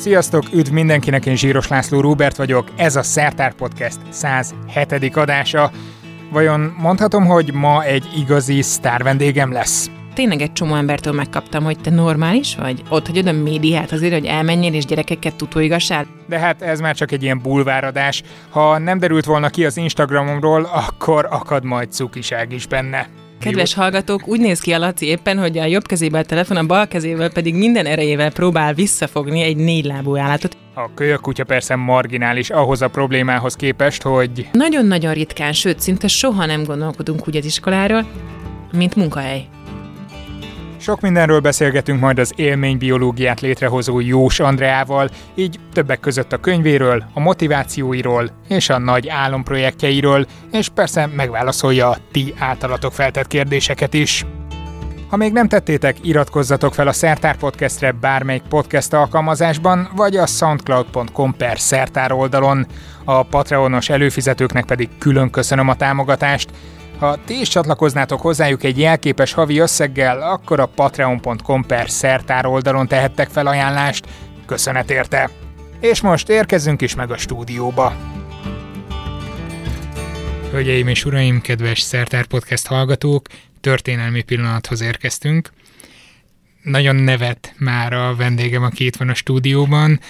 Sziasztok, üdv mindenkinek, én Zsíros László Róbert vagyok, ez a Szertár Podcast 107. adása. Vajon mondhatom, hogy ma egy igazi sztár vendégem lesz? Tényleg egy csomó embertől megkaptam, hogy te normális vagy? Ott hagyod a médiát azért, hogy elmenjél és gyerekeket tutóigassál? De hát ez már csak egy ilyen bulváradás. Ha nem derült volna ki az Instagramomról, akkor akad majd cukiság is benne. Kedves hallgatók, úgy néz ki a Laci éppen, hogy a jobb kezével telefon, a bal kezével pedig minden erejével próbál visszafogni egy négylábú állatot. A kölyök kutya persze marginális ahhoz a problémához képest, hogy... Nagyon-nagyon ritkán, sőt, szinte soha nem gondolkodunk úgy az iskoláról, mint munkahely. Sok mindenről beszélgetünk majd az élménybiológiát létrehozó Jós Andreával, így többek között a könyvéről, a motivációiról és a nagy álomprojektjeiről, és persze megválaszolja a ti általatok feltett kérdéseket is. Ha még nem tettétek, iratkozzatok fel a Szertár Podcastre bármelyik podcast alkalmazásban, vagy a soundcloud.com per Szertár oldalon. A Patreonos előfizetőknek pedig külön köszönöm a támogatást. Ha ti is csatlakoznátok hozzájuk egy jelképes havi összeggel, akkor a patreon.com per szertár oldalon tehettek fel ajánlást. Köszönet érte! És most érkezzünk is meg a stúdióba. Hölgyeim és uraim, kedves Szertár Podcast hallgatók, történelmi pillanathoz érkeztünk. Nagyon nevet már a vendégem, aki itt van a stúdióban,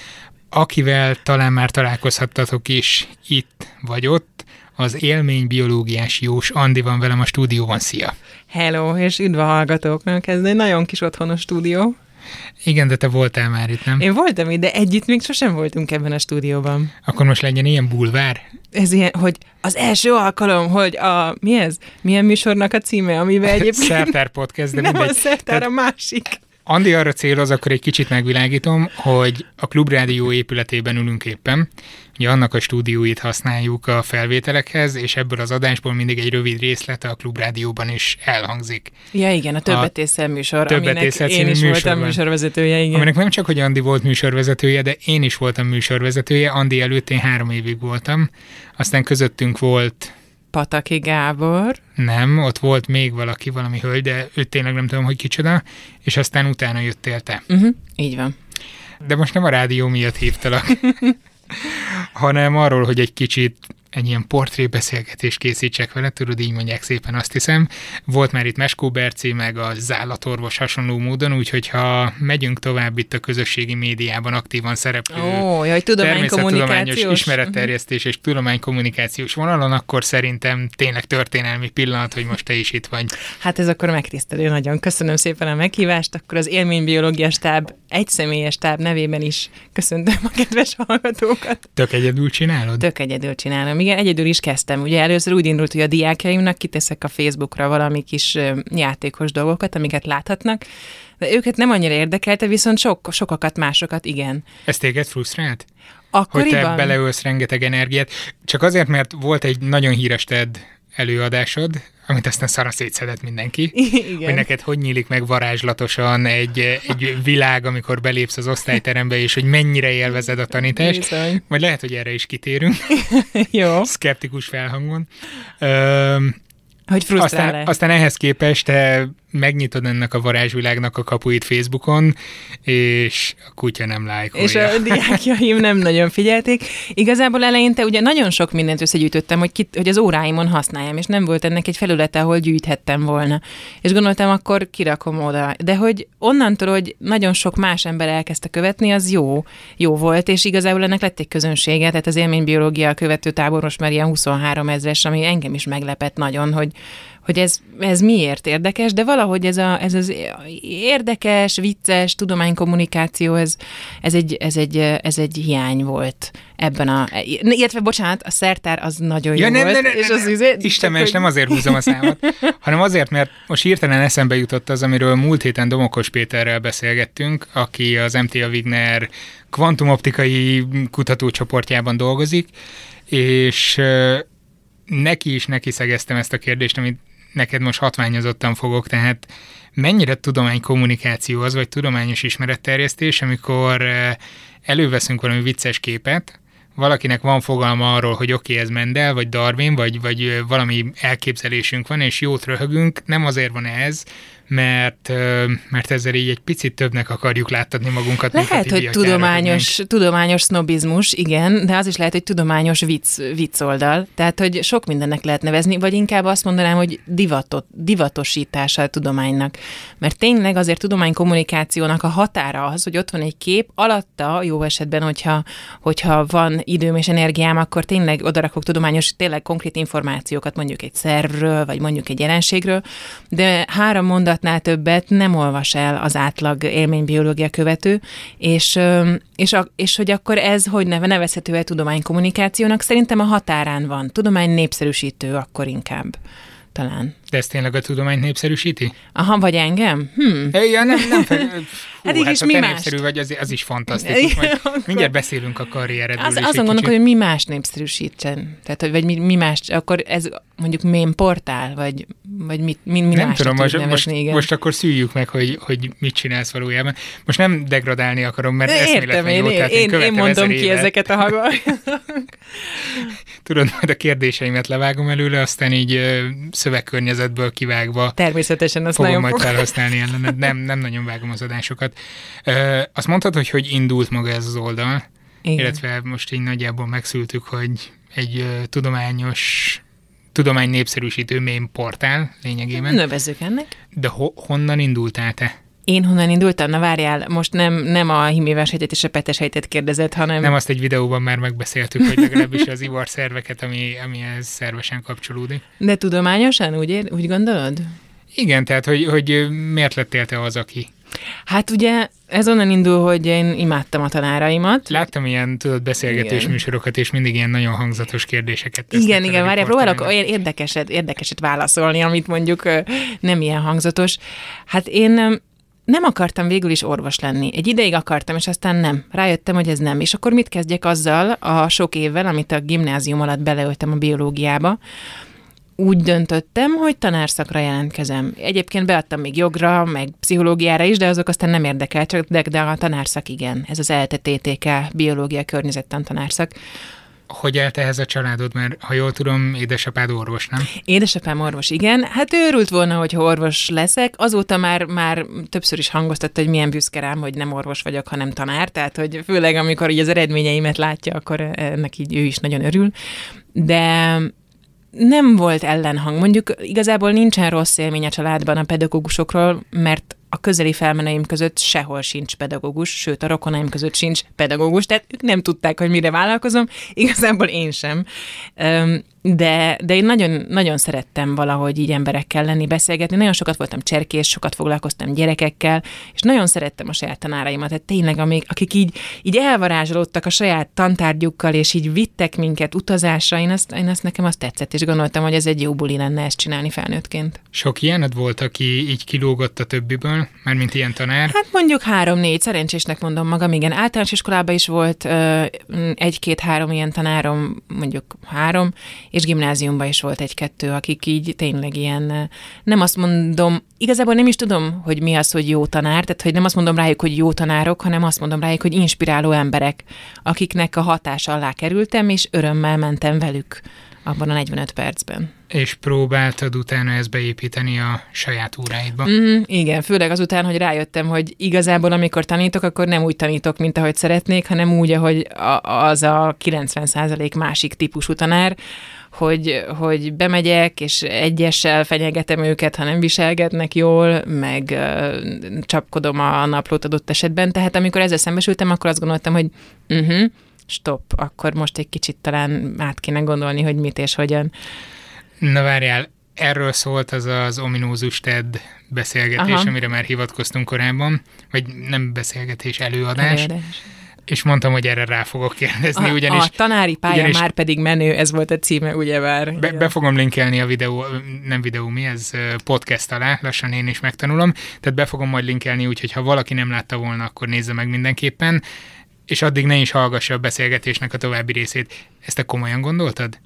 akivel talán már találkozhattatok is itt vagy ott, az élménybiológiás Jós Andi van velem a stúdióban. Szia! Hello, és üdv a hallgatóknak. Ez egy nagyon kis otthonos stúdió. Igen, de te voltál már itt, nem? Én voltam itt, de együtt még sosem voltunk ebben a stúdióban. Akkor most legyen ilyen bulvár? Ez ilyen, hogy az első alkalom, hogy a, mi ez? Milyen műsornak a címe, amiben egyébként... Szertár podcast, de Nem mindegy. a Szertár, Tehát- a másik. Andi arra céloz, akkor egy kicsit megvilágítom, hogy a Klubrádió épületében ülünk éppen. Ugye annak a stúdióit használjuk a felvételekhez, és ebből az adásból mindig egy rövid részlete a Klubrádióban is elhangzik. Ja, igen, a többet észre műsor, Többet aminek én is voltam műsorvezetője, igen. Aminek nem csak, hogy Andi volt műsorvezetője, de én is voltam műsorvezetője. Andi előtt én három évig voltam. Aztán közöttünk volt Pataki Gábor. Nem, ott volt még valaki, valami hölgy, de őt tényleg nem tudom, hogy kicsoda, és aztán utána jöttél te. Uh-huh, így van. De most nem a rádió miatt hívtalak, hanem arról, hogy egy kicsit egy ilyen portrébeszélgetést készítsek vele, tudod, így mondják szépen, azt hiszem. Volt már itt Meskó Berci, meg a zállatorvos hasonló módon, úgyhogy ha megyünk tovább itt a közösségi médiában aktívan szereplő Ó, jaj, természettudományos ismeretterjesztés és tudománykommunikációs vonalon, akkor szerintem tényleg történelmi pillanat, hogy most te is itt vagy. Hát ez akkor megtisztelő nagyon. Köszönöm szépen a meghívást. Akkor az élménybiológia stáb egyszemélyes stáb nevében is köszöntöm a kedves hallgatókat. Tök egyedül csinálod? Tök egyedül csinálom. Igen, egyedül is kezdtem. Ugye először úgy indult, hogy a diákjaimnak kiteszek a Facebookra valami kis játékos dolgokat, amiket láthatnak, de őket nem annyira érdekelte, viszont sok, sokakat, másokat igen. Ez téged frusztrált? Hogy Akkoriban... te beleölsz rengeteg energiát. Csak azért, mert volt egy nagyon híres TED előadásod, amit aztán szara szétszedett mindenki. Igen. Hogy neked hogy nyílik meg varázslatosan egy, egy világ, amikor belépsz az osztályterembe, és hogy mennyire élvezed a tanítást. Bizony. Majd lehet, hogy erre is kitérünk, Jó. szkeptikus felhangon. Öm, Hogy frusztrál aztán, aztán ehhez képest te megnyitod ennek a varázsvilágnak a kapuit Facebookon, és a kutya nem lájkolja. És a diákjaim nem nagyon figyelték. Igazából eleinte ugye nagyon sok mindent összegyűjtöttem, hogy, kit, hogy az óráimon használjam, és nem volt ennek egy felülete, ahol gyűjthettem volna. És gondoltam, akkor kirakom oda. De hogy onnantól, hogy nagyon sok más ember elkezdte követni, az jó, jó volt, és igazából ennek lett egy közönsége, tehát az élménybiológia követő tábor most már ilyen 23 ezres, ami engem is meglepett nagyon, hogy, hogy ez, ez miért érdekes, de valahogy ez, a, ez az érdekes, vicces tudománykommunikáció, ez, ez, egy, ez, egy, ez egy hiány volt ebben a... Illetve, bocsánat, a szertár az nagyon jó Ja, nem, volt. nem, nem, és az izé- Isten ments, nem azért húzom a számot, hanem azért, mert most hirtelen eszembe jutott az, amiről múlt héten Domokos Péterrel beszélgettünk, aki az MTA Wigner kvantumoptikai kutatócsoportjában dolgozik, és neki is neki szegeztem ezt a kérdést, amit neked most hatványozottan fogok, tehát mennyire tudománykommunikáció az, vagy tudományos ismeretterjesztés, amikor ö, előveszünk valami vicces képet, valakinek van fogalma arról, hogy oké, okay, ez Mendel, vagy Darwin, vagy, vagy ö, valami elképzelésünk van, és jót röhögünk, nem azért van ez, mert, mert ezzel így egy picit többnek akarjuk láttatni magunkat. Lehet, hogy tudományos, tudományos sznobizmus, igen, de az is lehet, hogy tudományos vicc, vicc oldal. Tehát, hogy sok mindennek lehet nevezni, vagy inkább azt mondanám, hogy divatot, divatosítása a tudománynak. Mert tényleg azért tudománykommunikációnak a határa az, hogy ott van egy kép, alatta jó esetben, hogyha, hogyha van időm és energiám, akkor tényleg odarakok tudományos, tényleg konkrét információkat, mondjuk egy szervről, vagy mondjuk egy jelenségről, de három mondatnál többet nem olvas el az átlag élménybiológia követő, és, és, a, és hogy akkor ez hogy neve, nevezhető el tudománykommunikációnak, szerintem a határán van. Tudomány népszerűsítő akkor inkább talán. De ez tényleg a tudományt népszerűsíti? Aha, vagy engem? Hm. Ja, nem, nem fel... Hú, hát, hát is mi más? népszerű vagy, az, az is fantasztikus. Majd mindjárt beszélünk a karrieredről az, Azon gondolok, hogy mi más népszerűsítsen. Tehát, hogy, vagy mi, mi más, akkor ez mondjuk mém portál, vagy, vagy mit, mi, mi Nem tudom, most, nevezni, most, igen. most akkor szüljük meg, hogy, hogy mit csinálsz valójában. Most nem degradálni akarom, mert Értem, én, jó, én, én, én mondom ki éve. ezeket a hagak. Tudod, majd a kérdéseimet levágom előle, aztán így szövegkörnyezetből kivágva. Természetesen azt fogom nagyon majd felhasználni ellened. Nem, nem nagyon vágom az adásokat. Ö, azt mondtad, hogy hogy indult maga ez az oldal, Igen. illetve most így nagyjából megszültük, hogy egy ö, tudományos tudomány népszerűsítő mém portál lényegében. Növezzük ennek. De ho- honnan indultál te? Én honnan indultam? Na várjál, most nem, nem a híméves hegyet és a petes hegyet kérdezett, hanem... Nem azt egy videóban már megbeszéltük, hogy legalábbis az ivar szerveket, ami, amihez szervesen kapcsolódik. De tudományosan, úgy, ér, úgy gondolod? Igen, tehát hogy, hogy miért lettél te az, aki Hát ugye ez onnan indul, hogy én imádtam a tanáraimat. Láttam ilyen, tudod, beszélgetés igen. műsorokat, és mindig ilyen nagyon hangzatos kérdéseket Igen, igen, várjál, próbálok olyan érdekeset, érdekeset válaszolni, amit mondjuk nem ilyen hangzatos. Hát én nem akartam végül is orvos lenni. Egy ideig akartam, és aztán nem. Rájöttem, hogy ez nem. És akkor mit kezdjek azzal a sok évvel, amit a gimnázium alatt beleöltem a biológiába, úgy döntöttem, hogy tanárszakra jelentkezem. Egyébként beadtam még jogra, meg pszichológiára is, de azok aztán nem érdekel, csak de, a tanárszak igen. Ez az ELTE-TTK, biológia környezettan tanárszak. Hogy állt ehhez a családod? Mert ha jól tudom, édesapád orvos, nem? Édesapám orvos, igen. Hát ő örült volna, hogy orvos leszek. Azóta már, már többször is hangoztatta, hogy milyen büszke rám, hogy nem orvos vagyok, hanem tanár. Tehát, hogy főleg amikor így az eredményeimet látja, akkor ennek így ő is nagyon örül. De nem volt ellenhang. Mondjuk igazából nincsen rossz élmény a családban a pedagógusokról, mert a közeli felmeneim között sehol sincs pedagógus, sőt a rokonaim között sincs pedagógus, tehát ők nem tudták, hogy mire vállalkozom, igazából én sem. De, de én nagyon, nagyon szerettem valahogy így emberekkel lenni, beszélgetni. Nagyon sokat voltam cserkés, sokat foglalkoztam gyerekekkel, és nagyon szerettem a saját tanáraimat. Tehát tényleg, amik, akik így, így elvarázsolódtak a saját tantárgyukkal, és így vittek minket utazásra, én azt, én azt nekem azt tetszett, és gondoltam, hogy ez egy jó buli lenne ezt csinálni felnőttként. Sok ilyened volt, aki így kilógott a többiből, mint ilyen tanár? Hát mondjuk három-négy, szerencsésnek mondom magam, igen. Általános iskolában is volt egy-két-három ilyen tanárom, mondjuk három, és gimnáziumban is volt egy-kettő, akik így tényleg ilyen, nem azt mondom, igazából nem is tudom, hogy mi az, hogy jó tanár, tehát hogy nem azt mondom rájuk, hogy jó tanárok, hanem azt mondom rájuk, hogy inspiráló emberek, akiknek a hatása alá kerültem, és örömmel mentem velük abban a 45 percben. És próbáltad utána ezt beépíteni a saját óráidba? Mm, igen, főleg azután, hogy rájöttem, hogy igazából amikor tanítok, akkor nem úgy tanítok, mint ahogy szeretnék, hanem úgy, ahogy az a 90% másik típusú tanár, hogy, hogy bemegyek, és egyessel fenyegetem őket, ha nem viselgetnek jól, meg uh, csapkodom a naplót adott esetben. Tehát amikor ezzel szembesültem, akkor azt gondoltam, hogy uh-huh, stop, akkor most egy kicsit talán át kéne gondolni, hogy mit és hogyan. Na várjál, erről szólt az az ominózus TED beszélgetés, Aha. amire már hivatkoztunk korábban, vagy nem beszélgetés, előadás. előadás. És mondtam, hogy erre rá fogok kérdezni, a, ugyanis... A tanári pálya ugyanis, már pedig menő, ez volt a címe, ugyebár. Be, be fogom linkelni a videó, nem videó, mi ez, podcast alá, lassan én is megtanulom, tehát be fogom majd linkelni, úgyhogy ha valaki nem látta volna, akkor nézze meg mindenképpen és addig ne is hallgassa a beszélgetésnek a további részét. Ezt te komolyan gondoltad?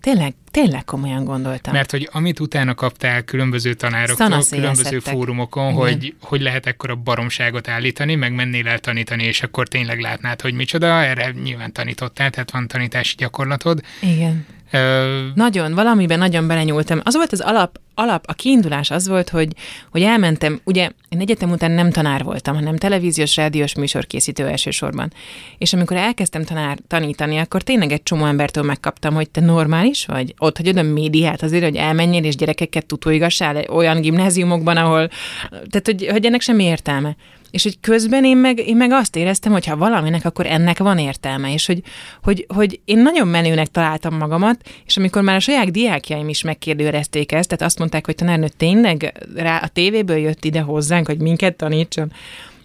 Tényleg, tényleg komolyan gondoltam. Mert hogy amit utána kaptál különböző tanároktól, különböző fórumokon, hogy hogy lehet ekkora baromságot állítani, meg mennél el tanítani, és akkor tényleg látnád, hogy micsoda, erre nyilván tanítottál, tehát van tanítási gyakorlatod. Igen. Nagyon, valamiben nagyon belenyúltam. Az volt az alap, alap, a kiindulás az volt, hogy, hogy elmentem, ugye én egyetem után nem tanár voltam, hanem televíziós, rádiós műsorkészítő elsősorban. És amikor elkezdtem tanár, tanítani, akkor tényleg egy csomó embertől megkaptam, hogy te normális vagy? Ott hagyod a médiát azért, hogy elmenjél és gyerekeket tutóigassál olyan gimnáziumokban, ahol, tehát hogy, hogy ennek semmi értelme. És hogy közben én meg, én meg azt éreztem, hogy ha valaminek, akkor ennek van értelme, és hogy, hogy, hogy én nagyon menőnek találtam magamat, és amikor már a saját diákjaim is megkérdőrezték ezt, tehát azt mondták, hogy tanárnő tényleg rá a tévéből jött ide hozzánk, hogy minket tanítson,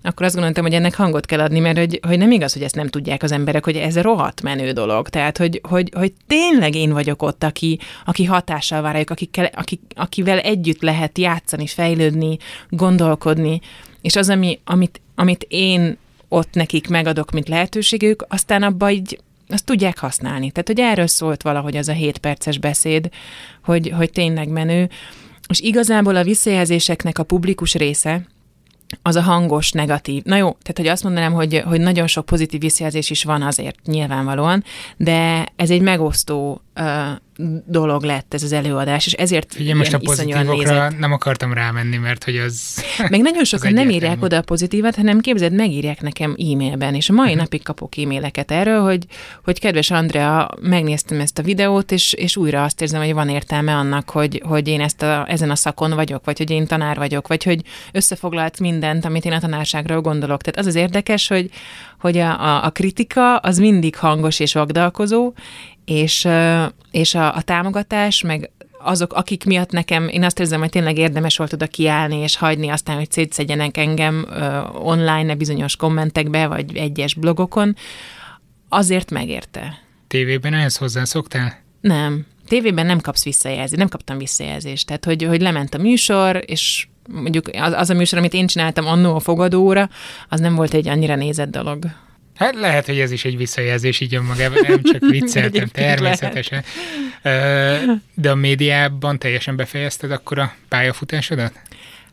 akkor azt gondoltam, hogy ennek hangot kell adni, mert hogy, hogy nem igaz, hogy ezt nem tudják az emberek, hogy ez rohadt menő dolog. Tehát, hogy, hogy, hogy tényleg én vagyok ott, aki, aki hatással várjuk, akikkel, akik, akivel együtt lehet játszani, fejlődni, gondolkodni. És az, ami, amit, amit én ott nekik megadok, mint lehetőségük, aztán abba így azt tudják használni. Tehát, hogy erről szólt valahogy az a 7 perces beszéd, hogy, hogy tényleg menő. És igazából a visszajelzéseknek a publikus része, az a hangos negatív. Na jó, tehát hogy azt mondanám, hogy, hogy nagyon sok pozitív visszajelzés is van azért nyilvánvalóan, de ez egy megosztó dolog lett ez az előadás, és ezért Figyelj, most a pozitívokra nem akartam rámenni, mert hogy az Meg nagyon sokan nem írják oda a pozitívat, hanem képzeld, megírják nekem e-mailben, és a mai uh-huh. napig kapok e-maileket erről, hogy, hogy kedves Andrea, megnéztem ezt a videót, és, és újra azt érzem, hogy van értelme annak, hogy, hogy én ezt a, ezen a szakon vagyok, vagy hogy én tanár vagyok, vagy hogy összefoglalt mindent, amit én a tanárságról gondolok. Tehát az az érdekes, hogy, hogy a, a, a kritika az mindig hangos és vagdalkozó, és, és a, a támogatás, meg azok, akik miatt nekem, én azt érzem, hogy tényleg érdemes volt oda kiállni, és hagyni aztán, hogy szétszedjenek engem uh, online, bizonyos kommentekbe, vagy egyes blogokon, azért megérte. Tévében ehhez hozzászoktál? Nem. Tévében nem kapsz visszajelzést, nem kaptam visszajelzést. Tehát, hogy, hogy lement a műsor, és mondjuk az, az a műsor, amit én csináltam annó a fogadóra, az nem volt egy annyira nézett dolog. Hát lehet, hogy ez is egy visszajelzés így önmagában, nem csak vicceltem, természetesen. De a médiában teljesen befejezted akkor a pályafutásodat?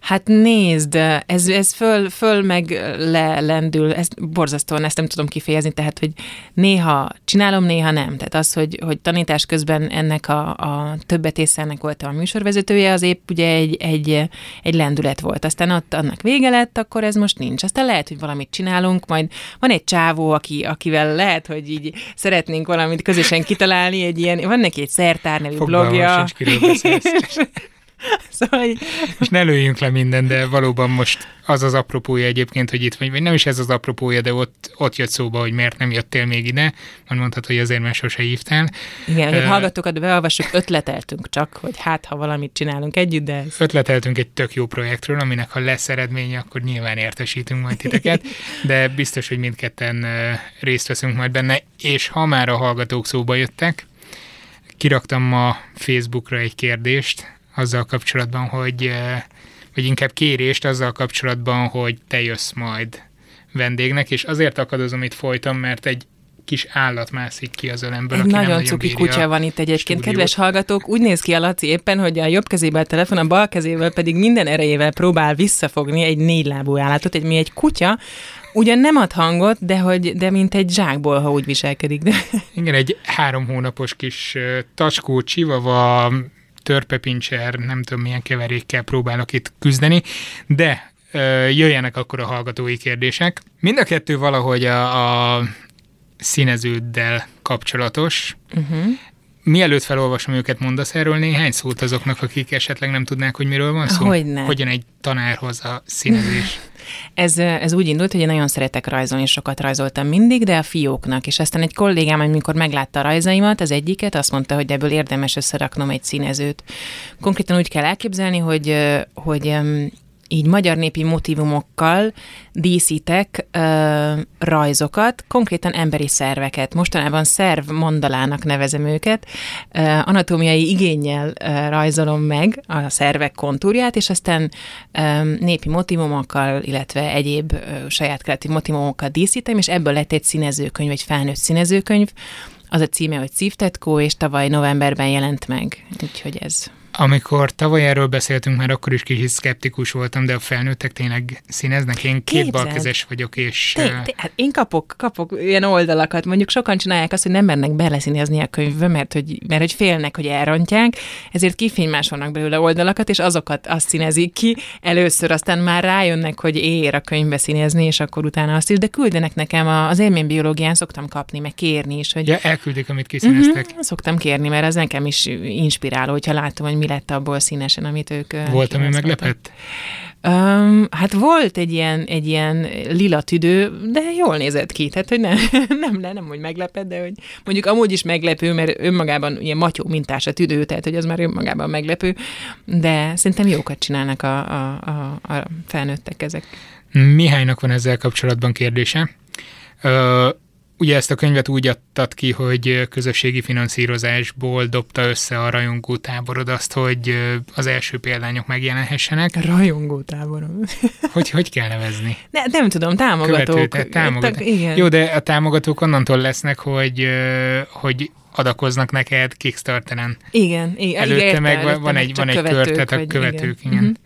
Hát nézd, ez, ez föl, föl meg lelendül, ez borzasztóan, ezt nem tudom kifejezni, tehát, hogy néha csinálom, néha nem. Tehát az, hogy, hogy tanítás közben ennek a, a többetészelnek voltam a műsorvezetője, az épp ugye egy, egy, egy lendület volt. Aztán ott annak vége lett, akkor ez most nincs. Aztán lehet, hogy valamit csinálunk, majd van egy csávó, aki, akivel lehet, hogy így szeretnénk valamit közösen kitalálni, egy ilyen, van neki egy szertár nevű blogja. szóval. És ne lőjünk le minden, de valóban most az az apropója egyébként, hogy itt vagy, vagy nem is ez az apropója, de ott, ott jött szóba, hogy miért nem jöttél még ide, van mondhatod, hogy azért, mert sose hívtál. Igen, hogy uh, hallgatókat beolvassuk, ötleteltünk csak, hogy hát, ha valamit csinálunk együtt, de... Ez... Ötleteltünk egy tök jó projektről, aminek ha lesz eredménye, akkor nyilván értesítünk majd titeket, de biztos, hogy mindketten részt veszünk majd benne, és ha már a hallgatók szóba jöttek, kiraktam ma Facebookra egy kérdést, azzal kapcsolatban, hogy, vagy inkább kérést azzal kapcsolatban, hogy te jössz majd vendégnek, és azért akadozom itt folyton, mert egy kis állat mászik ki az ölemből, Egy nagyon, nagyon cuki kutya van itt egyébként. Stúdiót. Kedves hallgatók, úgy néz ki a Laci éppen, hogy a jobb kezével a telefon, a bal kezével pedig minden erejével próbál visszafogni egy négy lábú állatot, egy mi egy kutya, Ugyan nem ad hangot, de, hogy, de mint egy zsákból, ha úgy viselkedik. De... Igen, egy három hónapos kis tacskó, csivava, törpepincser, nem tudom milyen keverékkel próbálok itt küzdeni, de jöjjenek akkor a hallgatói kérdések. Mind a kettő valahogy a, a színeződdel kapcsolatos. Uh-huh. Mielőtt felolvasom őket, mondasz erről néhány szót azoknak, akik esetleg nem tudnák, hogy miről van szó? Hogyne. Hogyan egy tanárhoz a színezés? Ez, ez úgy indult, hogy én nagyon szeretek rajzolni, sokat rajzoltam mindig, de a fióknak. És aztán egy kollégám, amikor meglátta a rajzaimat, az egyiket, azt mondta, hogy ebből érdemes összeraknom egy színezőt. Konkrétan úgy kell elképzelni, hogy, hogy így magyar népi motivumokkal díszítek ö, rajzokat, konkrétan emberi szerveket. Mostanában szerv mandalának nevezem őket. Ö, anatómiai igényel ö, rajzolom meg a szervek kontúrját, és aztán ö, népi motivumokkal, illetve egyéb ö, saját kreatív motivumokkal díszítem, és ebből lett egy színezőkönyv, egy felnőtt színezőkönyv. Az a címe, hogy Szívtetkó, és tavaly novemberben jelent meg. Úgyhogy ez Amikor tavaly erről beszéltünk, már akkor is kicsit szkeptikus voltam, de a felnőttek tényleg színeznek. Én két balkezes vagyok, és... Té, té, hát én kapok, kapok ilyen oldalakat. Mondjuk sokan csinálják azt, hogy nem mernek beleszínezni a könyvbe, mert hogy, mert hogy félnek, hogy elrontják, ezért kifénymásolnak belőle oldalakat, és azokat azt színezik ki először, aztán már rájönnek, hogy ér a könyvbe színezni, és akkor utána azt is, de küldenek nekem az élménybiológián szoktam kapni, meg kérni is, hogy... Ja, elküldik, amit kiszíneztek. Uh-huh, szoktam kérni, mert ez nekem is inspiráló, hogyha látom, hogy mi lett abból színesen, amit ők Volt, ami meglepett? Um, hát volt egy ilyen, egy ilyen lila tüdő, de jól nézett ki, tehát hogy nem, nem, nem, nem hogy meglepett, de hogy mondjuk amúgy is meglepő, mert önmagában ilyen matyó mintás a tüdő, tehát hogy az már önmagában meglepő, de szerintem jókat csinálnak a, a, a, a felnőttek ezek. Mihálynak van ezzel kapcsolatban kérdése. Ö, Ugye ezt a könyvet úgy adtad ki, hogy közösségi finanszírozásból dobta össze a rajongó táborod azt, hogy az első példányok megjelenhessenek. Rajongó táborom. Hogy, hogy kell nevezni? Ne, nem tudom, támogatók. Követő, tehát támogatók. igen. Jó, de a támogatók onnantól lesznek, hogy, hogy adakoznak neked Kickstarteren. Igen, igen. Előtte igen, meg előtte van egy, van egy kör, tehát a követők, igen. igen.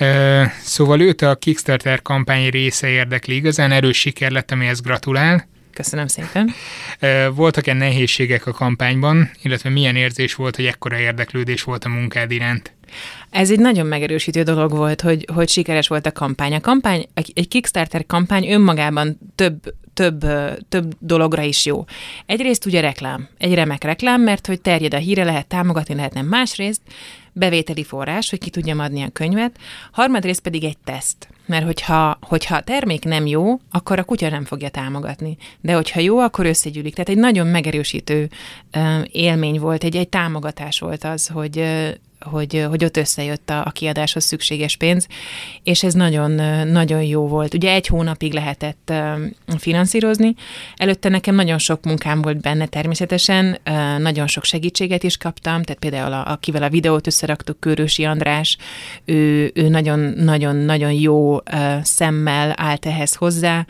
Uh-huh. Szóval őt a Kickstarter kampány része érdekli, igazán erős siker lett, amihez gratulál. Köszönöm szépen. Voltak-e nehézségek a kampányban, illetve milyen érzés volt, hogy ekkora érdeklődés volt a munkád iránt? Ez egy nagyon megerősítő dolog volt, hogy, hogy sikeres volt a kampány. A kampány, egy Kickstarter kampány önmagában több több, több dologra is jó. Egyrészt ugye reklám, egy remek reklám, mert hogy terjed a híre, lehet támogatni, lehet nem. Másrészt bevételi forrás, hogy ki tudjam adni a könyvet. Harmadrészt pedig egy teszt, mert hogyha, hogyha a termék nem jó, akkor a kutya nem fogja támogatni. De hogyha jó, akkor összegyűlik. Tehát egy nagyon megerősítő élmény volt, egy, egy támogatás volt az, hogy, hogy, hogy ott összejött a, a kiadáshoz szükséges pénz, és ez nagyon, nagyon jó volt. Ugye egy hónapig lehetett finanszírozni, előtte nekem nagyon sok munkám volt benne természetesen, nagyon sok segítséget is kaptam, tehát például a, akivel a videót összeraktuk, Körösi András, ő, ő nagyon, nagyon, nagyon jó szemmel állt ehhez hozzá,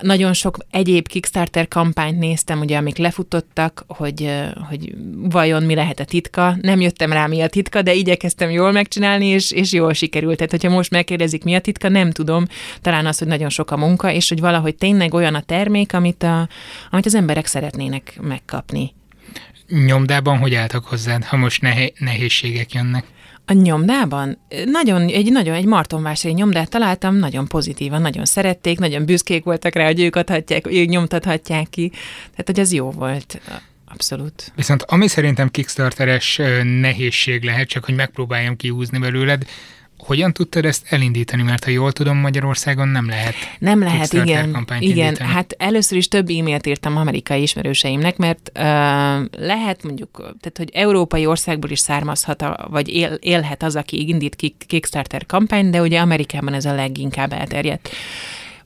nagyon sok egyéb Kickstarter kampányt néztem, ugye, amik lefutottak, hogy, hogy vajon mi lehet a titka. Nem jöttem rá, mi a titka, de igyekeztem jól megcsinálni, és, és jól sikerült. Tehát, hogyha most megkérdezik, mi a titka, nem tudom. Talán az, hogy nagyon sok a munka, és hogy valahogy tényleg olyan a termék, amit, a, amit az emberek szeretnének megkapni. Nyomdában hogy álltak hozzád, ha most nehézségek jönnek? A nyomdában? Nagyon, egy, nagyon, egy Martonvásári nyomdát találtam, nagyon pozitívan, nagyon szerették, nagyon büszkék voltak rá, hogy ők adhatják, ők nyomtathatják ki. Tehát, hogy az jó volt. Abszolút. Viszont ami szerintem Kickstarteres nehézség lehet, csak hogy megpróbáljam kiúzni belőled, hogyan tudtad ezt elindítani? Mert ha jól tudom, Magyarországon nem lehet. Nem lehet, igen. Igen, indítani. hát először is több e-mailt írtam amerikai ismerőseimnek, mert uh, lehet mondjuk, tehát hogy európai országból is származhat, a, vagy él, élhet az, aki indít Kickstarter kampányt, de ugye Amerikában ez a leginkább elterjedt.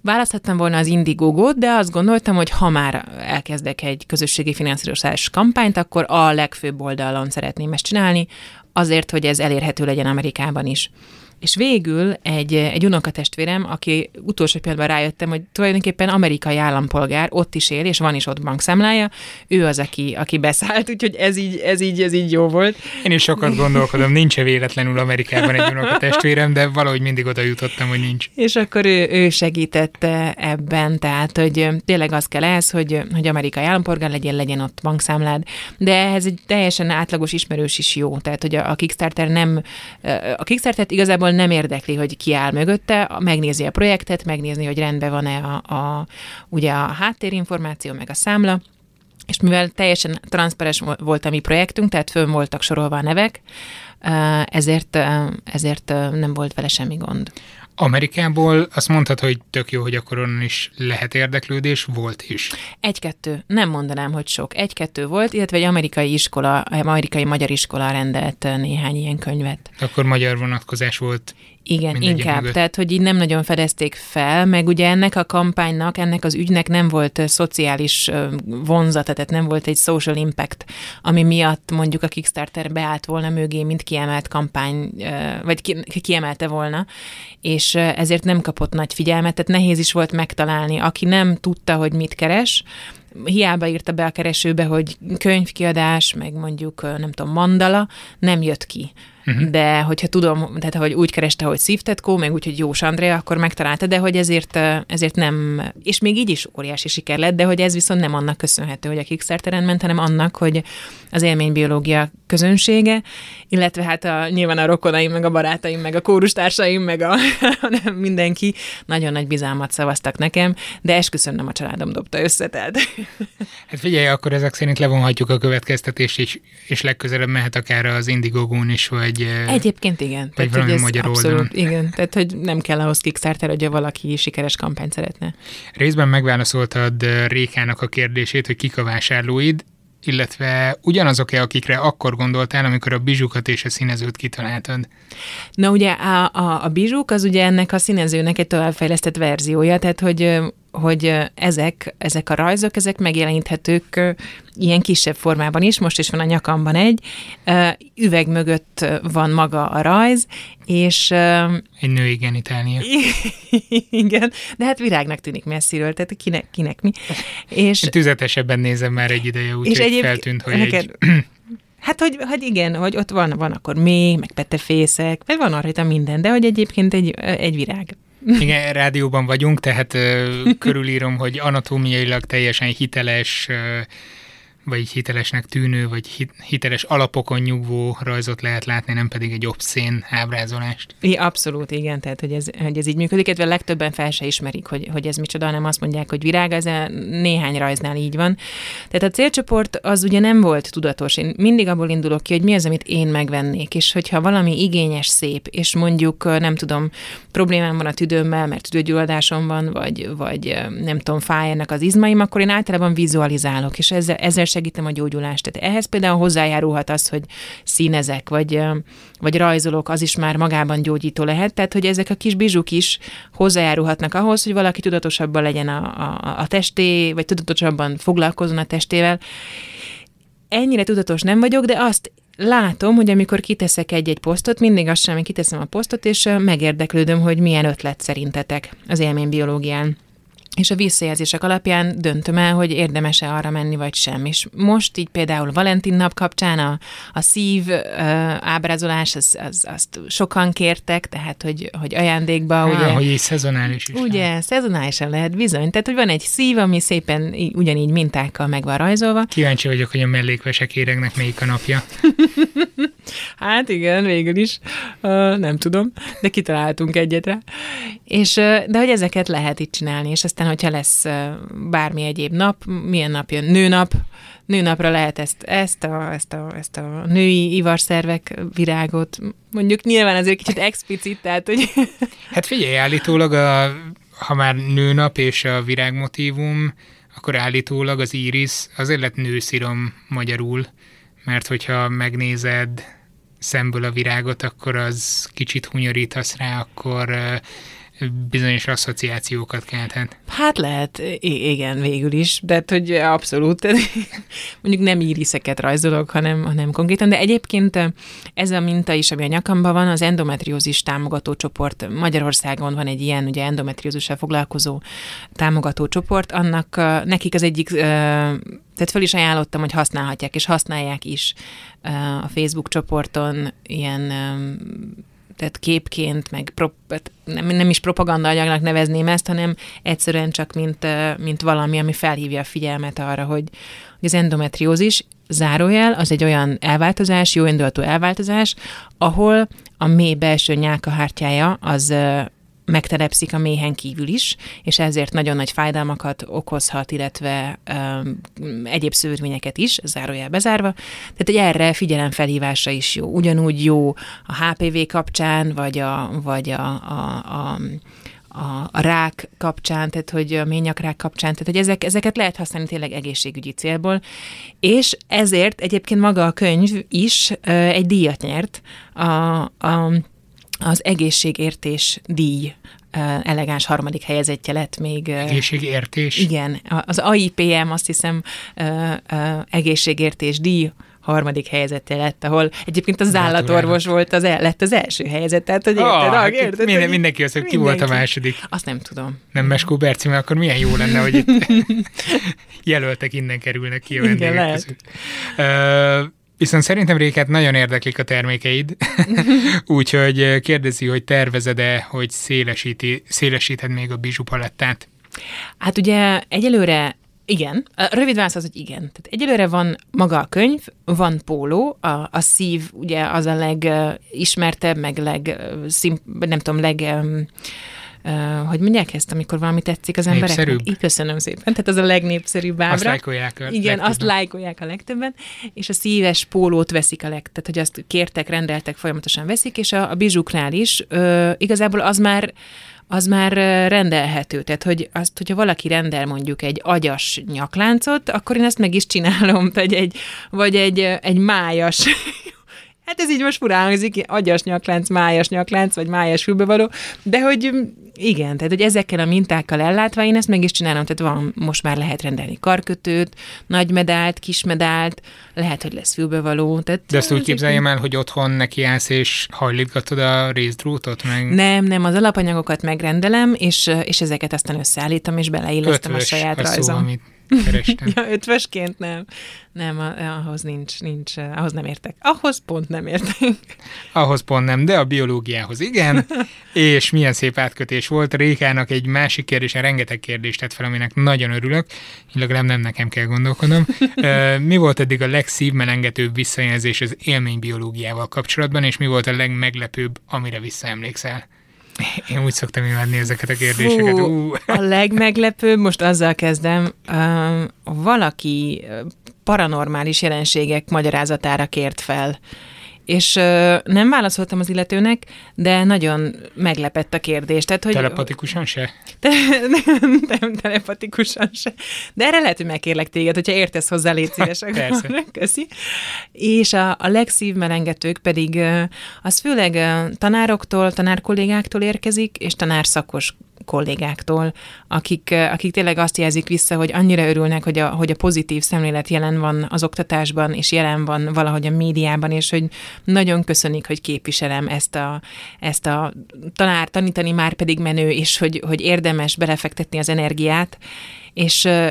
Választhattam volna az Indiegogo-t, de azt gondoltam, hogy ha már elkezdek egy közösségi finanszírozás kampányt, akkor a legfőbb oldalon szeretném ezt csinálni, azért, hogy ez elérhető legyen Amerikában is. És végül egy, egy unokatestvérem, aki utolsó pillanatban rájöttem, hogy tulajdonképpen amerikai állampolgár, ott is él, és van is ott bankszámlája, ő az, aki, aki beszállt, úgyhogy ez így, ez így, ez így jó volt. Én is sokat gondolkodom, nincs -e véletlenül Amerikában egy unokatestvérem, de valahogy mindig oda jutottam, hogy nincs. És akkor ő, ő segítette ebben, tehát, hogy tényleg az kell ez, hogy, hogy amerikai állampolgár legyen, legyen ott bankszámlád, de ehhez egy teljesen átlagos ismerős is jó, tehát, hogy a, a Kickstarter nem, a Kickstarter igazából igazából nem érdekli, hogy ki áll mögötte, megnézi a projektet, megnézni, hogy rendben van-e a, a, ugye a háttérinformáció, meg a számla, és mivel teljesen transzparens volt a mi projektünk, tehát fönn voltak sorolva a nevek, ezért, ezért nem volt vele semmi gond. Amerikából azt mondtad, hogy tök jó, hogy akkor onnan is lehet érdeklődés, volt is. Egy-kettő, nem mondanám, hogy sok. Egy-kettő volt, illetve egy amerikai iskola, amerikai magyar iskola rendelt néhány ilyen könyvet. Akkor magyar vonatkozás volt igen, inkább. Mögött. Tehát, hogy így nem nagyon fedezték fel, meg ugye ennek a kampánynak, ennek az ügynek nem volt szociális vonzata, tehát nem volt egy social impact, ami miatt mondjuk a Kickstarter beállt volna mögé, mint kiemelt kampány, vagy ki, kiemelte volna, és ezért nem kapott nagy figyelmet, tehát nehéz is volt megtalálni. Aki nem tudta, hogy mit keres, hiába írta be a keresőbe, hogy könyvkiadás, meg mondjuk, nem tudom, mandala, nem jött ki uh-huh. de hogyha tudom, tehát hogy úgy kereste, hogy Szívtetkó, meg úgy, hogy Jós Andrea, akkor megtalálta, de hogy ezért, ezért nem, és még így is óriási siker lett, de hogy ez viszont nem annak köszönhető, hogy a Kickstarteren ment, hanem annak, hogy az élménybiológia közönsége, illetve hát a, nyilván a rokonaim, meg a barátaim, meg a kórustársaim, meg a, nem mindenki nagyon nagy bizalmat szavaztak nekem, de esküszöm nem a családom dobta össze, tehát. Hát figyelj, akkor ezek szerint levonhatjuk a következtetést, és, és legközelebb mehet akár az Indigogón is, vagy Egyébként igen. Vagy tehát, hogy magyar abszolút, oldalon. Igen, tehát hogy nem kell ahhoz Kickstarter, hogy valaki sikeres kampányt szeretne. Részben megválaszoltad Rékának a kérdését, hogy kik a vásárlóid, illetve ugyanazok-e, akikre akkor gondoltál, amikor a bizsukat és a színezőt kitaláltad? Na ugye a, a, a bizsuk az ugye ennek a színezőnek egy továbbfejlesztett verziója, tehát hogy hogy ezek, ezek a rajzok, ezek megjeleníthetők ilyen kisebb formában is, most is van a nyakamban egy, üveg mögött van maga a rajz, és... Egy női genitália. Igen, de hát virágnak tűnik messziről, tehát kinek, kinek mi. És, Én tüzetesebben nézem már egy ideje, úgyhogy feltűnt, hogy neked, egy... Hát, hogy, hogy igen, hogy ott van, van akkor mély, meg petefészek, meg van arra minden, de hogy egyébként egy, egy virág. Igen, rádióban vagyunk, tehát ö, körülírom, hogy anatómiailag teljesen hiteles ö, vagy hitelesnek tűnő, vagy hiteles alapokon nyugvó rajzot lehet látni, nem pedig egy obszén ábrázolást. I, abszolút, igen, tehát hogy ez, hogy ez így működik, illetve legtöbben fel se ismerik, hogy, hogy ez micsoda, nem azt mondják, hogy virág, ez néhány rajznál így van. Tehát a célcsoport az ugye nem volt tudatos. Én mindig abból indulok ki, hogy mi az, amit én megvennék, és hogyha valami igényes, szép, és mondjuk nem tudom, problémám van a tüdőmmel, mert tüdőgyulladásom van, vagy, vagy nem tudom, fáj ennek az izmaim, akkor én általában vizualizálok, és ezzel, ezzel segítem a gyógyulást. Tehát ehhez például hozzájárulhat az, hogy színezek, vagy, vagy rajzolok, az is már magában gyógyító lehet. Tehát, hogy ezek a kis bizsuk is hozzájárulhatnak ahhoz, hogy valaki tudatosabban legyen a, a, a testé, vagy tudatosabban foglalkozzon a testével. Ennyire tudatos nem vagyok, de azt látom, hogy amikor kiteszek egy-egy posztot, mindig azt sem, kiteszem a posztot, és megérdeklődöm, hogy milyen ötlet szerintetek az élménybiológián és a visszajelzések alapján döntöm el, hogy érdemes-e arra menni, vagy sem. És most így például Valentin nap kapcsán a, a szív uh, ábrázolás, az, az, azt sokan kértek, tehát hogy, hogy ajándékba, Há, ugye... hogy így szezonális is. Ugye, nem? szezonálisan lehet bizony. Tehát, hogy van egy szív, ami szépen ugyanígy mintákkal meg van rajzolva. Kíváncsi vagyok, hogy a mellékvesek éregnek melyik a napja. hát igen, végül is. Uh, nem tudom, de kitaláltunk egyet rá. És, uh, de hogy ezeket lehet itt csinálni, és aztán hogyha lesz bármi egyéb nap, milyen nap jön, nőnap, nőnapra lehet ezt, ezt, a, ezt, a, ezt a női ivarszervek virágot, mondjuk nyilván azért kicsit explicit, tehát hogy... Hát figyelj, állítólag a, ha már nőnap és a virágmotívum, akkor állítólag az íris azért lett nőszirom magyarul, mert hogyha megnézed szemből a virágot, akkor az kicsit hunyorítasz rá, akkor bizonyos asszociációkat kelthet. Hát lehet, igen, végül is, de hát, hogy abszolút, mondjuk nem íriszeket rajzolok, hanem, hanem konkrétan, de egyébként ez a minta is, ami a nyakamban van, az endometriózis támogató csoport. Magyarországon van egy ilyen, ugye endometriózissal foglalkozó támogató csoport, annak nekik az egyik tehát fel is ajánlottam, hogy használhatják, és használják is a Facebook csoporton ilyen tehát képként, meg pro, hát nem, nem is propaganda anyagnak nevezném ezt, hanem egyszerűen csak mint, mint valami, ami felhívja a figyelmet arra, hogy, hogy az endometriózis zárójel, az egy olyan elváltozás, jó indulatú elváltozás, ahol a mély belső nyálkahártyája az megtelepszik a méhen kívül is, és ezért nagyon nagy fájdalmakat okozhat, illetve um, egyéb szövődményeket is, zárójel bezárva. Tehát, hogy erre figyelemfelhívásra is jó. Ugyanúgy jó a HPV kapcsán, vagy a, vagy a, a, a a, a rák kapcsán, tehát hogy a ményakrák kapcsán, tehát hogy ezek, ezeket lehet használni tényleg egészségügyi célból, és ezért egyébként maga a könyv is egy díjat nyert a, a az egészségértés díj elegáns harmadik helyezettje lett még. Egészségértés? Igen, az AIPM azt hiszem egészségértés díj harmadik helyzete lett, ahol egyébként az állatorvos volt az el, lett az első helyzet, tehát hogy érted, oh, hát érted minden, hogy mindenki az, hogy ki volt a második. Azt nem tudom. Nem Meskó Berci, mert akkor milyen jó lenne, hogy itt jelöltek innen kerülnek ki a vendégek között. Viszont szerintem Réket nagyon érdeklik a termékeid, úgyhogy kérdezi, hogy tervezed-e, hogy szélesíti, szélesíted még a bizsú palettát? Hát ugye egyelőre igen, a rövid válasz az, hogy igen. Tehát egyelőre van maga a könyv, van póló, a, a szív ugye az a legismertebb, meg leg, szim, nem tudom, leg hogy mondják ezt, amikor valami tetszik az embereknek? Népszerűbb. Így köszönöm szépen. Tehát az a legnépszerűbb ábra. Azt lájkolják a Igen, azt lájkolják a legtöbben, és a szíves pólót veszik a leg, tehát hogy azt kértek, rendeltek, folyamatosan veszik, és a, a bizsuknál is uh, igazából az már az már rendelhető. Tehát, hogy azt, hogyha valaki rendel mondjuk egy agyas nyakláncot, akkor én ezt meg is csinálom, vagy egy, vagy egy, egy májas Hát ez így most furán hangzik, agyas nyaklánc, májas nyaklánc, vagy májas fülbevaló, de hogy igen, tehát hogy ezekkel a mintákkal ellátva én ezt meg is csinálom, tehát van, most már lehet rendelni karkötőt, nagy medált, kis medált, lehet, hogy lesz fülbevaló. Tehát De ezt úgy képzeljem el, hogy otthon nekiállsz és hajlítgatod a részdrótot, meg Nem, nem, az alapanyagokat megrendelem, és, és ezeket aztán összeállítom, és beleillesztem a saját a szó, rajzom. amit kerestem. Ja, ötvösként nem. Nem, ahhoz nincs, nincs, ahhoz nem értek. Ahhoz pont nem értek. Ahhoz pont nem, de a biológiához igen. És milyen szép átkötés volt. Rékának egy másik kérdésen rengeteg kérdést tett fel, aminek nagyon örülök. Legalább nem nekem kell gondolkodnom. Mi volt eddig a legszívmelengetőbb visszajelzés az élménybiológiával kapcsolatban, és mi volt a legmeglepőbb, amire visszaemlékszel? Én úgy szoktam imádni ezeket a kérdéseket. Fú, Ú, a legmeglepőbb, most azzal kezdem, uh, valaki paranormális jelenségek magyarázatára kért fel. És uh, nem válaszoltam az illetőnek, de nagyon meglepett a kérdés. Tehát, hogy, telepatikusan se? Te, nem, nem telepatikusan se. De erre lehet, hogy megkérlek téged, hogyha értesz hozzá, légy szíves. Persze. Köszi. És a, a legszívmelengetők pedig ö, az főleg ö, tanároktól, tanárkollégáktól érkezik, és tanárszakos kollégáktól, akik, ö, akik tényleg azt jelzik vissza, hogy annyira örülnek, hogy a, hogy a pozitív szemlélet jelen van az oktatásban, és jelen van valahogy a médiában, és hogy nagyon köszönik, hogy képviselem ezt a, ezt a tanár, tanítani már pedig menő, és hogy, hogy érdemes belefektetni az energiát, és ö,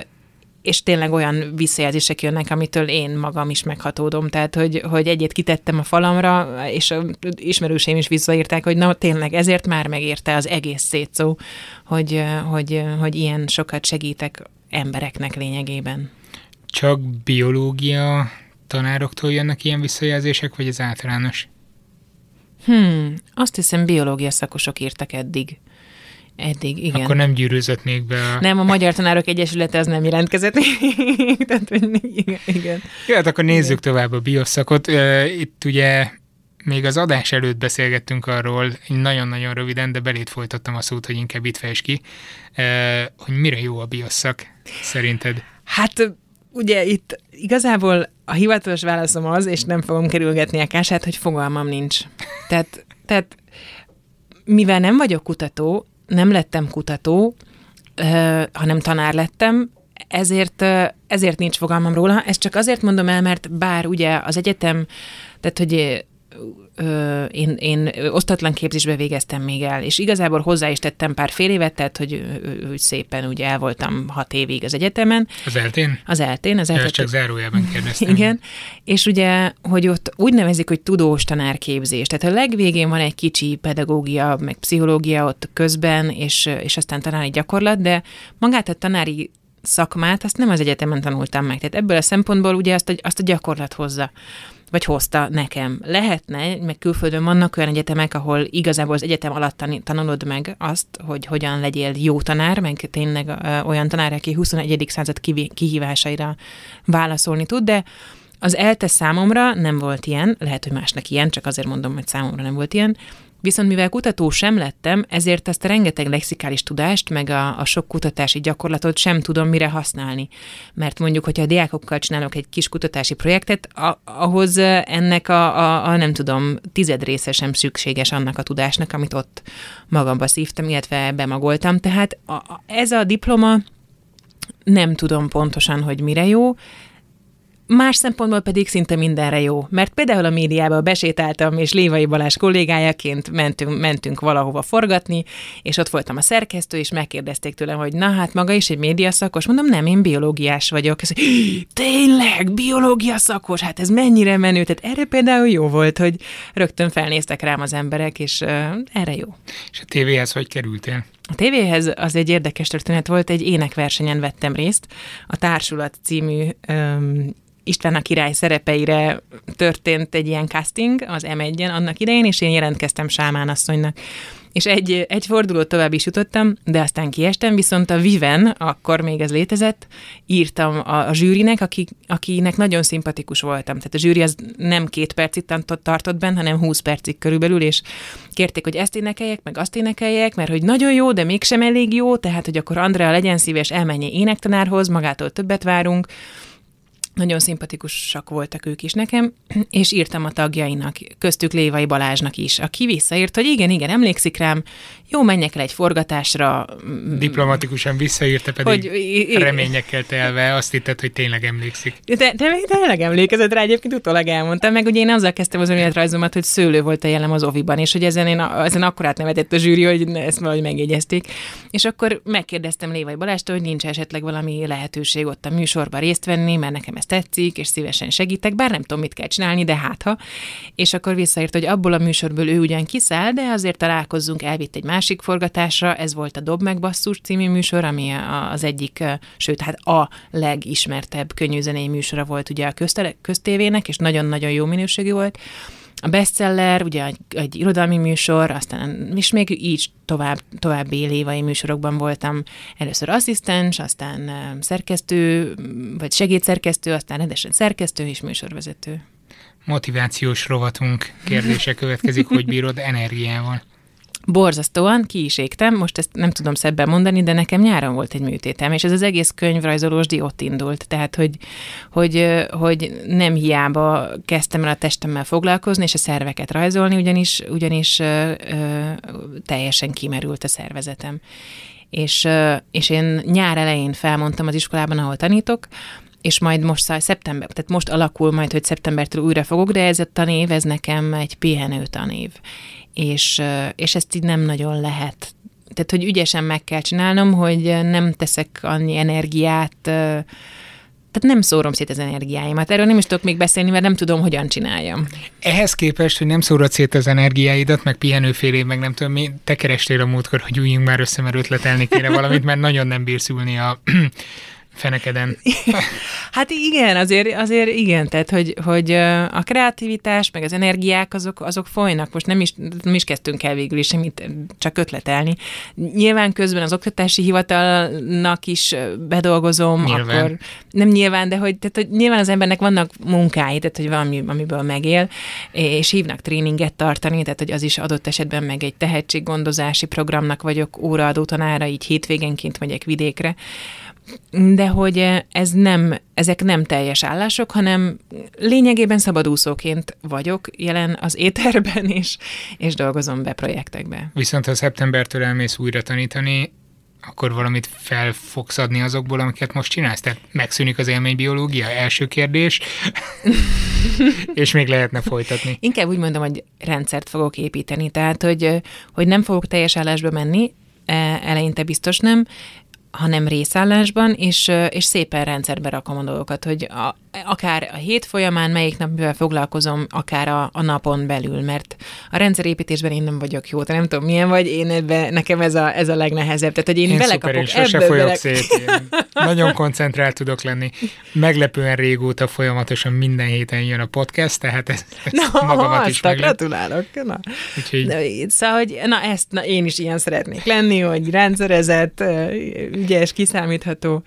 és tényleg olyan visszajelzések jönnek, amitől én magam is meghatódom. Tehát, hogy, hogy egyet kitettem a falamra, és a ismerőseim is visszaírták, hogy na tényleg ezért már megérte az egész szétszó, hogy, hogy, hogy ilyen sokat segítek embereknek lényegében. Csak biológia tanároktól jönnek ilyen visszajelzések, vagy ez általános? Hmm, azt hiszem biológia szakosok írtak eddig. Eddig, igen. Akkor nem gyűrűzött még be a... Nem, a Magyar Tanárok Egyesülete az nem jelentkezett. Tehát, igen, igen. Jó, hát akkor nézzük tovább a bioszakot. Itt ugye még az adás előtt beszélgettünk arról, nagyon-nagyon röviden, de belét folytattam a szót, hogy inkább itt fejtsd ki, hogy mire jó a bioszak szerinted? Hát ugye itt igazából a hivatalos válaszom az, és nem fogom kerülgetni a kását, hogy fogalmam nincs. Tehát, tehát mivel nem vagyok kutató, nem lettem kutató, hanem tanár lettem, ezért, ezért nincs fogalmam róla. Ezt csak azért mondom el, mert bár ugye az egyetem, tehát hogy ö, én, én osztatlan képzésbe végeztem még el, és igazából hozzá is tettem pár fél évet, tehát hogy, hogy szépen ugye el voltam hat évig az egyetemen, Az eltén? az eltén, az eltén. csak zárójelben kérdeztem. Igen, és ugye, hogy ott úgy nevezik, hogy tudós tanárképzés. Tehát a legvégén van egy kicsi pedagógia, meg pszichológia ott közben, és, és aztán tanári gyakorlat, de magát a tanári szakmát, azt nem az egyetemen tanultam meg. Tehát ebből a szempontból ugye azt a, azt a gyakorlat hozza vagy hozta nekem. Lehetne, meg külföldön vannak olyan egyetemek, ahol igazából az egyetem alatt tanulod meg azt, hogy hogyan legyél jó tanár, meg tényleg olyan tanár, aki 21. század kihívásaira válaszolni tud, de az ELTE számomra nem volt ilyen, lehet, hogy másnak ilyen, csak azért mondom, hogy számomra nem volt ilyen, Viszont mivel kutató sem lettem, ezért ezt a rengeteg lexikális tudást, meg a, a sok kutatási gyakorlatot sem tudom mire használni. Mert mondjuk, hogyha a diákokkal csinálok egy kis kutatási projektet, a, ahhoz ennek a, a, a, nem tudom, tized része sem szükséges annak a tudásnak, amit ott magamba szívtam, illetve bemagoltam. Tehát a, a, ez a diploma nem tudom pontosan, hogy mire jó, Más szempontból pedig szinte mindenre jó, mert például a médiába besétáltam, és Lévai Balázs kollégájaként mentünk, mentünk valahova forgatni, és ott voltam a szerkesztő, és megkérdezték tőlem, hogy na hát maga is egy média szakos, mondom, nem, én biológiás vagyok. Ez, Tényleg, biológia szakos, hát ez mennyire menő, tehát erre például jó volt, hogy rögtön felnéztek rám az emberek, és uh, erre jó. És a tévéhez hogy kerültél? A tévéhez az egy érdekes történet volt, egy énekversenyen vettem részt, a Társulat című um, István a király szerepeire történt egy ilyen casting az M1-en annak idején, és én jelentkeztem Sámán asszonynak. És egy, egy fordulót tovább is jutottam, de aztán kiestem, viszont a Viven, akkor még ez létezett, írtam a, a zsűrinek, aki, akinek nagyon szimpatikus voltam. Tehát a zsűri az nem két percig tartott benn, hanem 20 percig körülbelül, és kérték, hogy ezt énekeljek, meg azt énekeljek, mert hogy nagyon jó, de mégsem elég jó, tehát hogy akkor Andrea legyen szíves, elmenje énektanárhoz, magától többet várunk, nagyon szimpatikusak voltak ők is nekem, és írtam a tagjainak, köztük Lévai Balázsnak is, aki visszaírt, hogy igen, igen, emlékszik rám, jó, menjek el egy forgatásra. Diplomatikusan visszaírta, pedig hogy, reményekkel telve azt hitted, hogy tényleg emlékszik. De, de, de tényleg emlékezett rá, egyébként utólag elmondtam, meg ugye én azzal kezdtem az önéletrajzomat, hogy szőlő volt a jellem az oviban, és hogy ezen, én, ezen akkor átnevetett a zsűri, hogy ezt valahogy megjegyezték. És akkor megkérdeztem Lévai Balástól, hogy nincs esetleg valami lehetőség ott a műsorban részt venni, mert nekem ez tetszik, és szívesen segítek, bár nem tudom, mit kell csinálni, de hát ha. És akkor visszaírt, hogy abból a műsorból ő ugyan kiszáll, de azért találkozzunk, elvitt egy másik forgatásra, ez volt a Dob meg basszus című műsor, ami az egyik, sőt, hát a legismertebb könnyűzenei műsora volt ugye a köztévének, és nagyon-nagyon jó minőségű volt. A bestseller, ugye egy, egy irodalmi műsor, aztán és még így tovább, további lévai műsorokban voltam. Először asszisztens, aztán szerkesztő, vagy segédszerkesztő, aztán rendesen szerkesztő és műsorvezető. Motivációs rovatunk kérdése következik, hogy bírod energiával. Borzasztóan ki is égtem, most ezt nem tudom szebben mondani, de nekem nyáron volt egy műtétem, és ez az egész könyvrajzolós ott indult. Tehát, hogy, hogy, hogy nem hiába kezdtem el a testemmel foglalkozni, és a szerveket rajzolni, ugyanis, ugyanis ö, ö, teljesen kimerült a szervezetem. És, ö, és én nyár elején felmondtam az iskolában, ahol tanítok, és majd most szeptember, tehát most alakul majd, hogy szeptembertől újra fogok, de ez a tanév, ez nekem egy pihenő tanév és, és ezt így nem nagyon lehet. Tehát, hogy ügyesen meg kell csinálnom, hogy nem teszek annyi energiát, tehát nem szórom szét az energiáimat. Erről nem is tudok még beszélni, mert nem tudom, hogyan csináljam. Ehhez képest, hogy nem szórod szét az energiáidat, meg pihenőfél év, meg nem tudom, mi, te kerestél a múltkor, hogy üljünk már össze, mert ötletelni kéne valamit, mert nagyon nem bírsz ülni a fenekeden. hát igen, azért, azért igen, tehát hogy, hogy a kreativitás, meg az energiák azok, azok folynak. Most nem is, nem is kezdtünk el végül is semmit, csak ötletelni. Nyilván közben az oktatási hivatalnak is bedolgozom, nyilván. akkor nem nyilván, de hogy, tehát, hogy nyilván az embernek vannak munkái, tehát hogy valami, amiből megél, és hívnak tréninget tartani, tehát hogy az is adott esetben meg egy tehetséggondozási programnak vagyok óraadó tanára, így hétvégenként megyek vidékre, de hogy ez nem, ezek nem teljes állások, hanem lényegében szabadúszóként vagyok jelen az éterben, és, és dolgozom be projektekbe. Viszont ha szeptembertől elmész újra tanítani, akkor valamit fel fogsz adni azokból, amiket most csinálsz? Tehát megszűnik az élménybiológia? Első kérdés. és még lehetne folytatni. Inkább úgy mondom, hogy rendszert fogok építeni. Tehát, hogy, hogy nem fogok teljes állásba menni, e, eleinte biztos nem, hanem részállásban, és, és szépen rendszerbe rakom a dolgokat, hogy a, akár a hét folyamán melyik nap mivel foglalkozom, akár a, a napon belül, mert a rendszerépítésben én nem vagyok jó, te nem tudom milyen vagy, én ebbe, nekem ez a, ez a legnehezebb. Tehát, hogy én, én belekapok szuper, én sose folyok bele... szét. Én nagyon koncentrált tudok lenni. Meglepően régóta folyamatosan minden héten jön a podcast, tehát ez, ez na, magamat is meglep. gratulálok. Na. Úgyhogy... Na, szóval, hogy na ezt na, én is ilyen szeretnék lenni, hogy rendszerezett, ügyes, kiszámítható.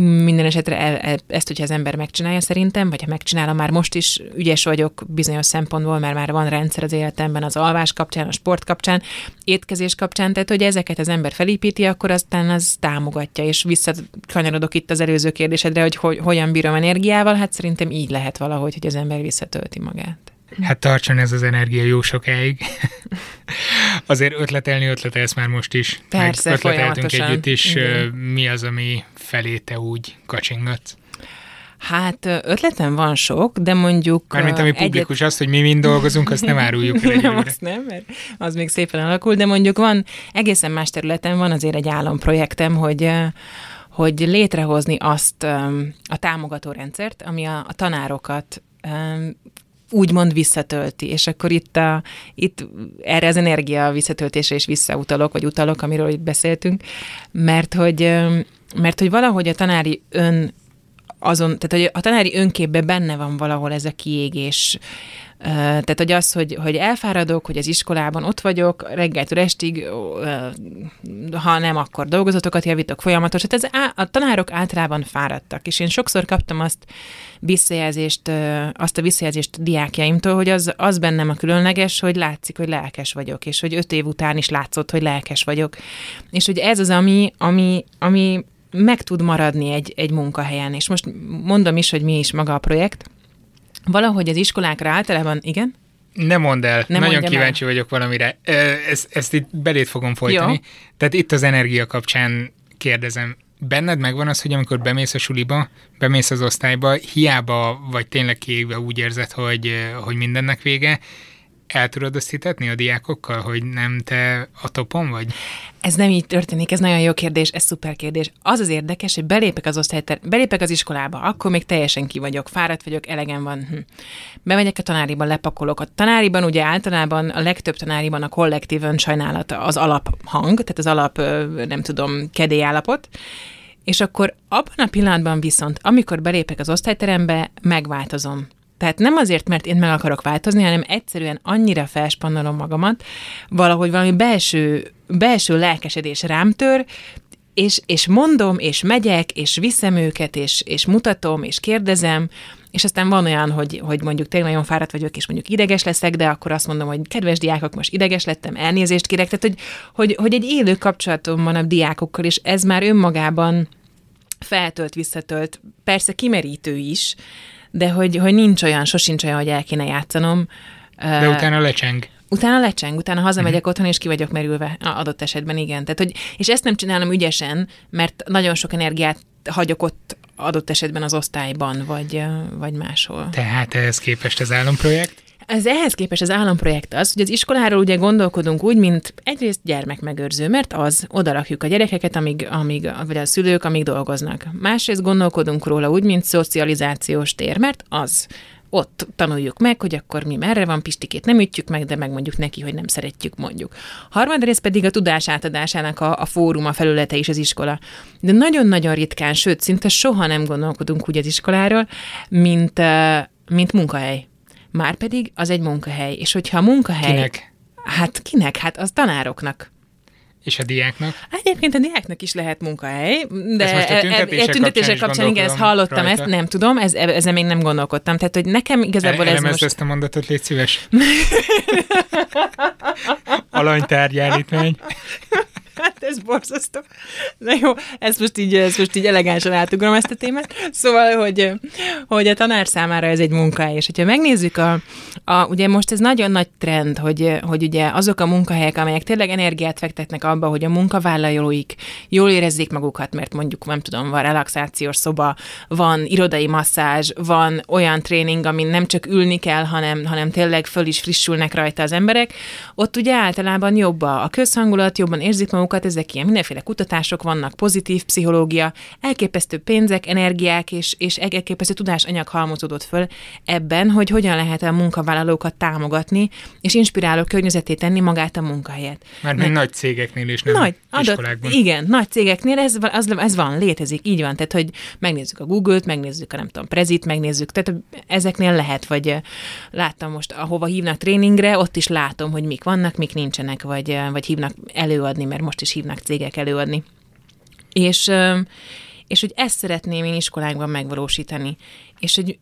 Minden esetre el, el, ezt, hogyha az ember megcsinálja szerintem, vagy ha megcsinálom, már most is ügyes vagyok bizonyos szempontból, mert már van rendszer az életemben, az alvás kapcsán, a sport kapcsán, étkezés kapcsán, tehát hogy ezeket az ember felépíti, akkor aztán az támogatja, és visszakanyarodok itt az előző kérdésedre, hogy, hogy hogyan bírom energiával, hát szerintem így lehet valahogy, hogy az ember visszatölti magát. Hát tartson ez az energia jó sokáig. Azért ötletelni ötletelsz már most is. Persze, Meg ötleteltünk együtt is. Igen. Mi az, ami felé te úgy kacsingatsz? Hát ötletem van sok, de mondjuk... Mármint ami publikus egyet... az, hogy mi mind dolgozunk, azt nem áruljuk el Nem, azt nem, mert az még szépen alakul, de mondjuk van, egészen más területen van azért egy államprojektem, hogy hogy létrehozni azt a támogató rendszert, ami a, a tanárokat úgymond visszatölti, és akkor itt, a, itt erre az energia visszatöltése is visszautalok, vagy utalok, amiről itt beszéltünk, mert hogy, mert hogy valahogy a tanári ön azon, tehát hogy a tanári önképben benne van valahol ez a kiégés, tehát, hogy az, hogy, hogy elfáradok, hogy az iskolában ott vagyok, reggeltől estig, ha nem, akkor dolgozatokat javítok folyamatos. Hát ez a tanárok általában fáradtak, és én sokszor kaptam azt visszajelzést, azt a visszajelzést diákjaimtól, hogy az, az bennem a különleges, hogy látszik, hogy lelkes vagyok, és hogy öt év után is látszott, hogy lelkes vagyok. És hogy ez az, ami, ami, ami meg tud maradni egy, egy munkahelyen. És most mondom is, hogy mi is maga a projekt, Valahogy az iskolákra általában, igen? Nem mondd el, Nem nagyon kíváncsi el. vagyok valamire. Ezt, ezt itt belét fogom folytani. Jó. Tehát itt az energia kapcsán kérdezem, benned megvan az, hogy amikor bemész a suliba, bemész az osztályba, hiába vagy tényleg kiégve úgy érzed, hogy, hogy mindennek vége, el tudod azt a diákokkal, hogy nem te a topon vagy? Ez nem így történik, ez nagyon jó kérdés, ez szuper kérdés. Az az érdekes, hogy belépek az osztályter, belépek az iskolába, akkor még teljesen ki vagyok, fáradt vagyok, elegem van. Hm. Bemegyek a tanáriban, lepakolok. A tanáriban ugye általában a legtöbb tanáriban a kollektív önsajnálat az alaphang, tehát az alap, nem tudom, kedélyállapot, és akkor abban a pillanatban viszont, amikor belépek az osztályterembe, megváltozom. Tehát nem azért, mert én meg akarok változni, hanem egyszerűen annyira felspannolom magamat, valahogy valami belső, belső lelkesedés rám tör, és, és mondom, és megyek, és viszem őket, és, és mutatom, és kérdezem, és aztán van olyan, hogy, hogy mondjuk tényleg nagyon fáradt vagyok, és mondjuk ideges leszek, de akkor azt mondom, hogy kedves diákok, most ideges lettem, elnézést kérek. Tehát, hogy, hogy, hogy egy élő kapcsolatom van a diákokkal, és ez már önmagában feltölt, visszatölt, persze kimerítő is, de hogy, hogy nincs olyan, sosincs olyan, hogy el kéne játszanom. De utána lecseng. Utána lecseng, utána hazamegyek uh-huh. otthon, és ki vagyok merülve adott esetben, igen. Tehát, hogy, és ezt nem csinálom ügyesen, mert nagyon sok energiát hagyok ott adott esetben az osztályban, vagy, vagy máshol. Tehát ehhez képest az álomprojekt? Ez ehhez képest az államprojekt az, hogy az iskoláról ugye gondolkodunk úgy, mint egyrészt gyermekmegőrző, mert az, oda rakjuk a gyerekeket, amíg, amíg, vagy a szülők, amíg dolgoznak. Másrészt gondolkodunk róla úgy, mint szocializációs tér, mert az, ott tanuljuk meg, hogy akkor mi merre van, Pistikét nem ütjük meg, de megmondjuk neki, hogy nem szeretjük, mondjuk. Harmadrészt pedig a tudás átadásának a, a fórum, a felülete is az iskola. De nagyon-nagyon ritkán, sőt, szinte soha nem gondolkodunk úgy az iskoláról, mint, mint munkahely. Márpedig az egy munkahely. És hogyha a munkahely... Kinek? Hát kinek? Hát az tanároknak. És a diáknak? Egyébként a diáknak is lehet munkahely, de ezt most a tüntetések, e, tüntetések kapcsán, kapcsán igen, ezt hallottam, rajta. ezt nem tudom, ez, ezzel még nem gondolkodtam. Tehát, hogy nekem igazából El, ez most... ezt a mondatot, légy szíves. Alanytárgyállítmány. Hát ez borzasztó. Na jó, ezt most így, ezt most így elegánsan átugrom ezt a témát. Szóval, hogy, hogy a tanár számára ez egy munka, és hogyha megnézzük a, a ugye most ez nagyon nagy trend, hogy, hogy ugye azok a munkahelyek, amelyek tényleg energiát fektetnek abba, hogy a munkavállalóik jól érezzék magukat, mert mondjuk, nem tudom, van relaxációs szoba, van irodai masszázs, van olyan tréning, amin nem csak ülni kell, hanem, hanem tényleg föl is frissülnek rajta az emberek, ott ugye általában jobb a közhangulat, jobban érzik magukat, ezek ilyen mindenféle kutatások vannak, pozitív pszichológia, elképesztő pénzek, energiák és, és elképesztő tudásanyag halmozódott föl ebben, hogy hogyan lehet a munkavállalókat támogatni, és inspiráló környezeté tenni magát a munkahelyet. Mert még nagy cégeknél is nem nagy, iskolákban. Adott, igen, nagy cégeknél ez, az, ez van, létezik, így van. Tehát, hogy megnézzük a Google-t, megnézzük a nem tudom, Prezit, megnézzük, tehát ezeknél lehet, vagy láttam most, ahova hívnak tréningre, ott is látom, hogy mik vannak, mik nincsenek, vagy, vagy hívnak előadni, mert most is hívnak cégek előadni. És, és hogy ezt szeretném én iskolákban megvalósítani. És hogy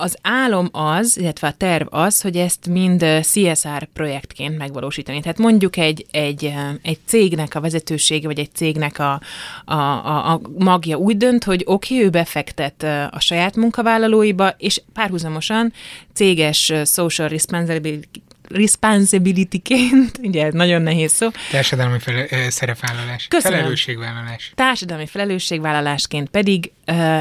az álom az, illetve a terv az, hogy ezt mind CSR projektként megvalósítani. Tehát mondjuk egy, egy, egy cégnek a vezetősége, vagy egy cégnek a, a, a, a magja úgy dönt, hogy oké, okay, ő befektet a saját munkavállalóiba, és párhuzamosan céges social responsibility responsibility-ként, ugye nagyon nehéz szó. Társadalmi fele- szerepvállalás. Köszönöm. Felelősségvállalás. Társadalmi felelősségvállalásként pedig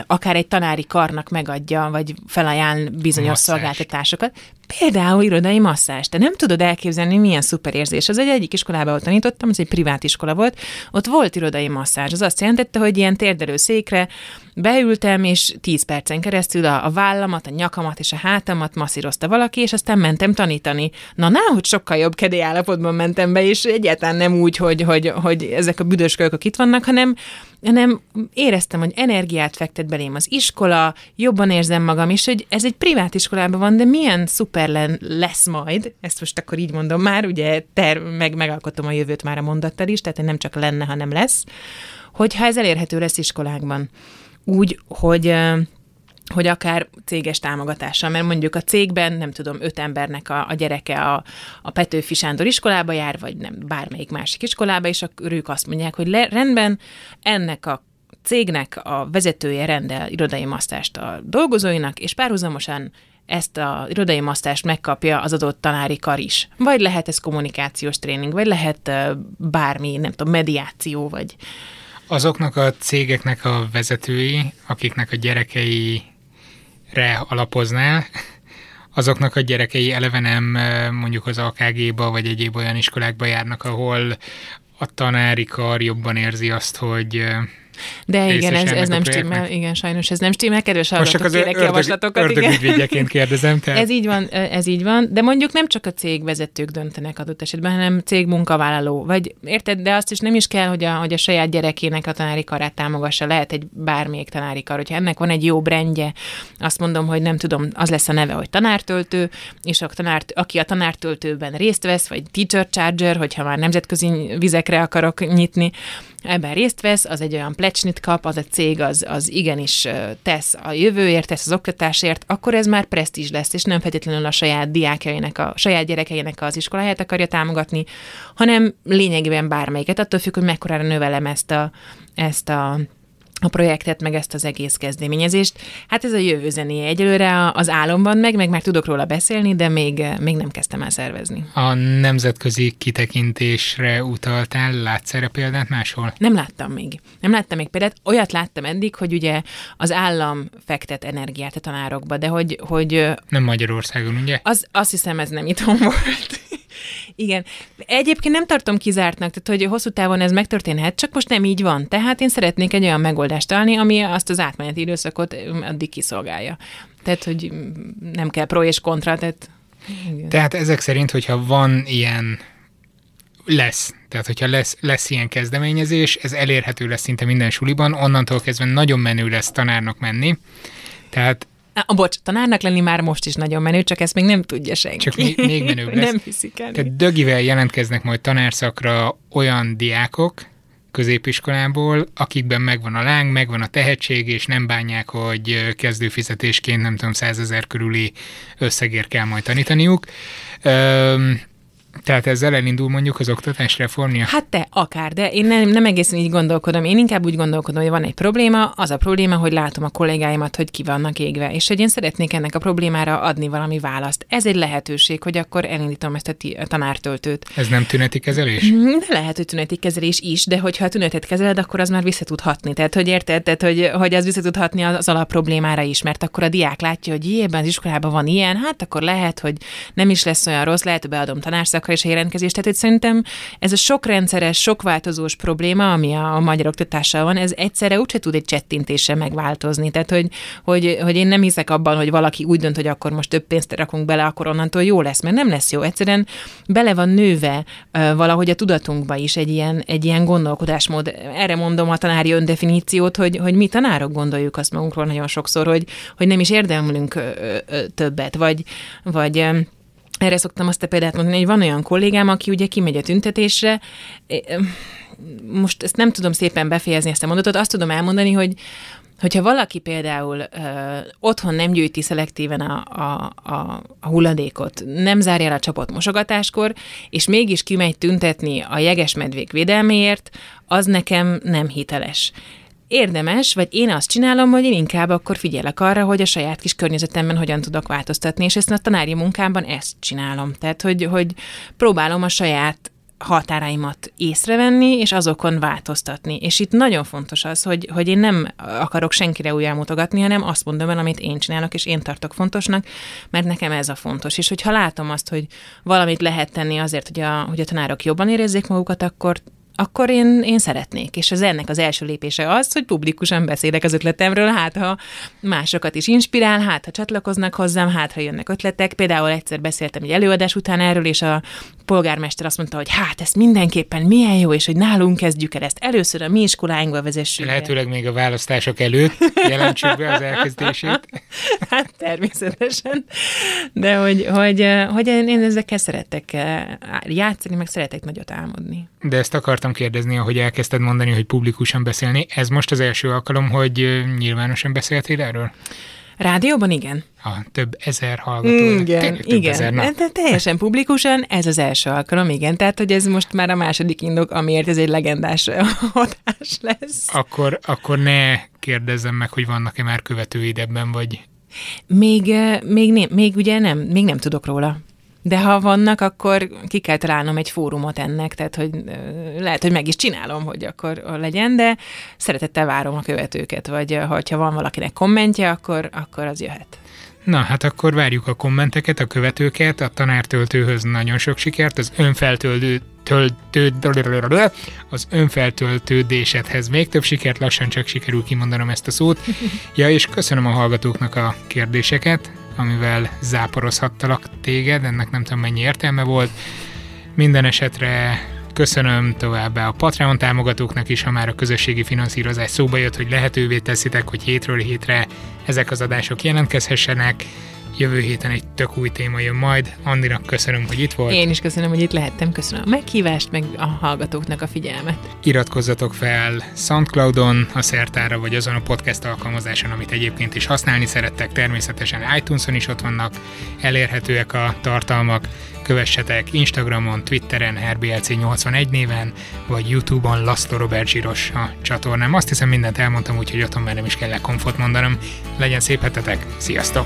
akár egy tanári karnak megadja, vagy felajánl bizonyos Masszást. szolgáltatásokat. Például irodai masszás. Te nem tudod elképzelni, milyen szuper érzés. Az egy egyik iskolában ahol tanítottam, ez egy privát iskola volt, ott volt irodai masszázs. Az azt jelentette, hogy ilyen térdelő székre beültem, és 10 percen keresztül a, a vállamat, a nyakamat és a hátamat masszírozta valaki, és aztán mentem tanítani. Na, náhogy sokkal jobb kedély állapotban mentem be, és egyáltalán nem úgy, hogy, hogy, hogy ezek a büdös kölykök itt vannak, hanem hanem éreztem, hogy energiát fektet belém az iskola, jobban érzem magam, és hogy ez egy privát iskolában van, de milyen szuper lesz majd, ezt most akkor így mondom már, ugye ter- meg, megalkotom a jövőt már a mondattal is, tehát nem csak lenne, hanem lesz, hogyha ez elérhető lesz iskolákban. Úgy, hogy hogy akár céges támogatással, mert mondjuk a cégben, nem tudom, öt embernek a, a gyereke a, a Petőfi Sándor iskolába jár, vagy nem, bármelyik másik iskolába, és akkor ők azt mondják, hogy le, rendben, ennek a cégnek a vezetője rendel irodai masztást a dolgozóinak, és párhuzamosan ezt a irodai masztást megkapja az adott tanári kar is. Vagy lehet ez kommunikációs tréning, vagy lehet bármi, nem tudom, mediáció, vagy Azoknak a cégeknek a vezetői, akiknek a gyerekeire alapoznál, azoknak a gyerekei eleve nem mondjuk az AKG-ba vagy egyéb olyan iskolákba járnak, ahol a tanári kar jobban érzi azt, hogy De igen, ez, ez nem stimmel, igen, sajnos ez nem stimmel, kedves most csak hallgatók, az kérek javaslatokat, igen. ördögügyvédjeként kérdezem. Tehát Ez így van, ez így van, de mondjuk nem csak a cégvezetők döntenek adott esetben, hanem cég munkavállaló. Vagy érted, de azt is nem is kell, hogy a, hogy a saját gyerekének a tanári karát támogassa. Lehet egy bármelyik tanári kar. Hogyha ennek van egy jó brendje, azt mondom, hogy nem tudom, az lesz a neve, hogy tanártöltő, és a tanár, aki a tanártöltőben részt vesz, vagy teacher charger, hogyha már nemzetközi vizekre akarok nyitni, ebben részt vesz, az egy olyan plecsnit kap, az a cég az, az igenis tesz a jövőért, tesz az oktatásért, akkor ez már presztízs lesz, és nem feltétlenül a saját diákjainak, a saját gyerekeinek az iskoláját akarja támogatni, hanem lényegében bármelyiket, attól függ, hogy mekkorára növelem ezt a, ezt a a projektet, meg ezt az egész kezdeményezést. Hát ez a jövő zenéje. Egyelőre az álomban meg, meg már tudok róla beszélni, de még, még nem kezdtem el szervezni. a nemzetközi kitekintésre utaltál, látsz erre példát máshol? Nem láttam még. Nem láttam még példát. Olyat láttam eddig, hogy ugye az állam fektet energiát a tanárokba, de hogy, hogy Nem Magyarországon, ugye? az, azt hiszem ez nem itthon volt. Igen. Egyébként nem tartom kizártnak, tehát hogy hosszú távon ez megtörténhet, csak most nem így van. Tehát én szeretnék egy olyan megoldást találni, ami azt az átmeneti időszakot addig kiszolgálja. Tehát, hogy nem kell pro és kontra, tehát... Igen. Tehát ezek szerint, hogyha van ilyen lesz, tehát hogyha lesz, lesz ilyen kezdeményezés, ez elérhető lesz szinte minden suliban, onnantól kezdve nagyon menő lesz tanárnak menni, tehát A, bocs, tanárnak lenni már most is nagyon menő, csak ezt még nem tudja senki. Csak még- még menőbb lesz. nem hiszik el. Tehát dögivel jelentkeznek majd tanárszakra olyan diákok középiskolából, akikben megvan a láng, megvan a tehetség, és nem bánják, hogy kezdőfizetésként nem tudom, százezer körüli összegért kell majd tanítaniuk. Öm, tehát ezzel elindul mondjuk az oktatás reformja? Hát te, akár, de én nem, nem egészen így gondolkodom. Én inkább úgy gondolkodom, hogy van egy probléma, az a probléma, hogy látom a kollégáimat, hogy ki vannak égve, és hogy én szeretnék ennek a problémára adni valami választ. Ez egy lehetőség, hogy akkor elindítom ezt a, ti- a tanártöltőt. Ez nem tüneti kezelés? De lehet, hogy tüneti kezelés is, de hogyha a tünetet kezeled, akkor az már vissza tud hatni. Tehát, hogy érted, Tehát, hogy, hogy az vissza tud hatni az, az alap problémára is, mert akkor a diák látja, hogy ebben az iskolában van ilyen, hát akkor lehet, hogy nem is lesz olyan rossz, lehet, hogy beadom tanárszakra is a jelentkezést. Tehát, hogy szerintem ez a sok rendszeres, sok változós probléma, ami a, a magyar oktatással van, ez egyszerre úgyse tud egy csettintéssel megváltozni. Tehát, hogy, hogy, hogy én nem hiszek abban, hogy valaki úgy dönt, hogy akkor most több pénzt rakunk bele, akkor onnantól jó lesz, mert nem lesz jó. Egyszerűen bele van nőve valahogy a tudatunkba is egy ilyen, egy ilyen gondolkodásmód. Erre mondom a tanári öndefiníciót, hogy, hogy mi tanárok gondoljuk azt magunkról nagyon sokszor, hogy, hogy nem is érdemlünk többet, vagy, vagy erre szoktam azt a példát mondani, hogy van olyan kollégám, aki ugye kimegy a tüntetésre, most ezt nem tudom szépen befejezni ezt a mondatot, azt tudom elmondani, hogy Hogyha valaki például ö, otthon nem gyűjti szelektíven a, a, a, a hulladékot, nem zárja el a csapot mosogatáskor, és mégis kimegy tüntetni a jegesmedvék védelméért, az nekem nem hiteles. Érdemes, vagy én azt csinálom, hogy én inkább akkor figyelek arra, hogy a saját kis környezetemben hogyan tudok változtatni, és ezt a tanári munkámban ezt csinálom. Tehát, hogy, hogy próbálom a saját határaimat észrevenni, és azokon változtatni. És itt nagyon fontos az, hogy, hogy én nem akarok senkire újra mutogatni, hanem azt mondom el, amit én csinálok, és én tartok fontosnak, mert nekem ez a fontos. És hogyha látom azt, hogy valamit lehet tenni azért, hogy a, hogy a tanárok jobban érezzék magukat, akkor akkor én, én szeretnék. És az ennek az első lépése az, hogy publikusan beszélek az ötletemről, hát ha másokat is inspirál, hát ha csatlakoznak hozzám, hát ha jönnek ötletek. Például egyszer beszéltem egy előadás után erről, és a polgármester azt mondta, hogy hát ez mindenképpen milyen jó, és hogy nálunk kezdjük el ezt. Először a mi iskoláinkba vezessük. Lehetőleg még a választások előtt jelentsük be az elkezdését. Hát természetesen. De hogy, hogy, hogy én, én ezekkel szeretek eh, játszani, meg szeretek nagyot álmodni. De ezt akartam kérdezni, ahogy elkezdted mondani, hogy publikusan beszélni. Ez most az első alkalom, hogy nyilvánosan beszéltél erről? Rádióban igen. A több ezer hallgató. Igen, több igen. Ezer, na. De teljesen publikusan, ez az első alkalom, igen. Tehát, hogy ez most már a második indok, amiért ez egy legendás hatás lesz. Akkor, akkor ne kérdezzem meg, hogy vannak-e már követőid ebben, vagy... Még, még, nem, még ugye nem, még nem tudok róla. De ha vannak, akkor ki kell találnom egy fórumot ennek, tehát hogy lehet, hogy meg is csinálom, hogy akkor legyen, de szeretettel várom a követőket, vagy ha van valakinek kommentje, akkor, akkor az jöhet. Na, hát akkor várjuk a kommenteket, a követőket, a tanártöltőhöz nagyon sok sikert, az önfeltöltő töltő, az önfeltöltődésedhez még több sikert, lassan csak sikerül kimondanom ezt a szót. Ja, és köszönöm a hallgatóknak a kérdéseket, amivel záporozhattalak téged, ennek nem tudom mennyi értelme volt. Minden esetre köszönöm továbbá a Patreon támogatóknak is, ha már a közösségi finanszírozás szóba jött, hogy lehetővé teszitek, hogy hétről hétre ezek az adások jelentkezhessenek. Jövő héten egy tök új téma jön majd. Andinak köszönöm, hogy itt volt. Én is köszönöm, hogy itt lehettem. Köszönöm a meghívást, meg a hallgatóknak a figyelmet. Iratkozzatok fel Soundcloudon, a Szertára, vagy azon a podcast alkalmazáson, amit egyébként is használni szerettek. Természetesen iTunes-on is ott vannak elérhetőek a tartalmak. Kövessetek Instagramon, Twitteren, RBLC81 néven, vagy Youtube-on Laszlo Robert Zsiros a csatornám. Azt hiszem mindent elmondtam, úgyhogy otthon már nem is kell komfort mondanom. Legyen szép hetetek, sziasztok!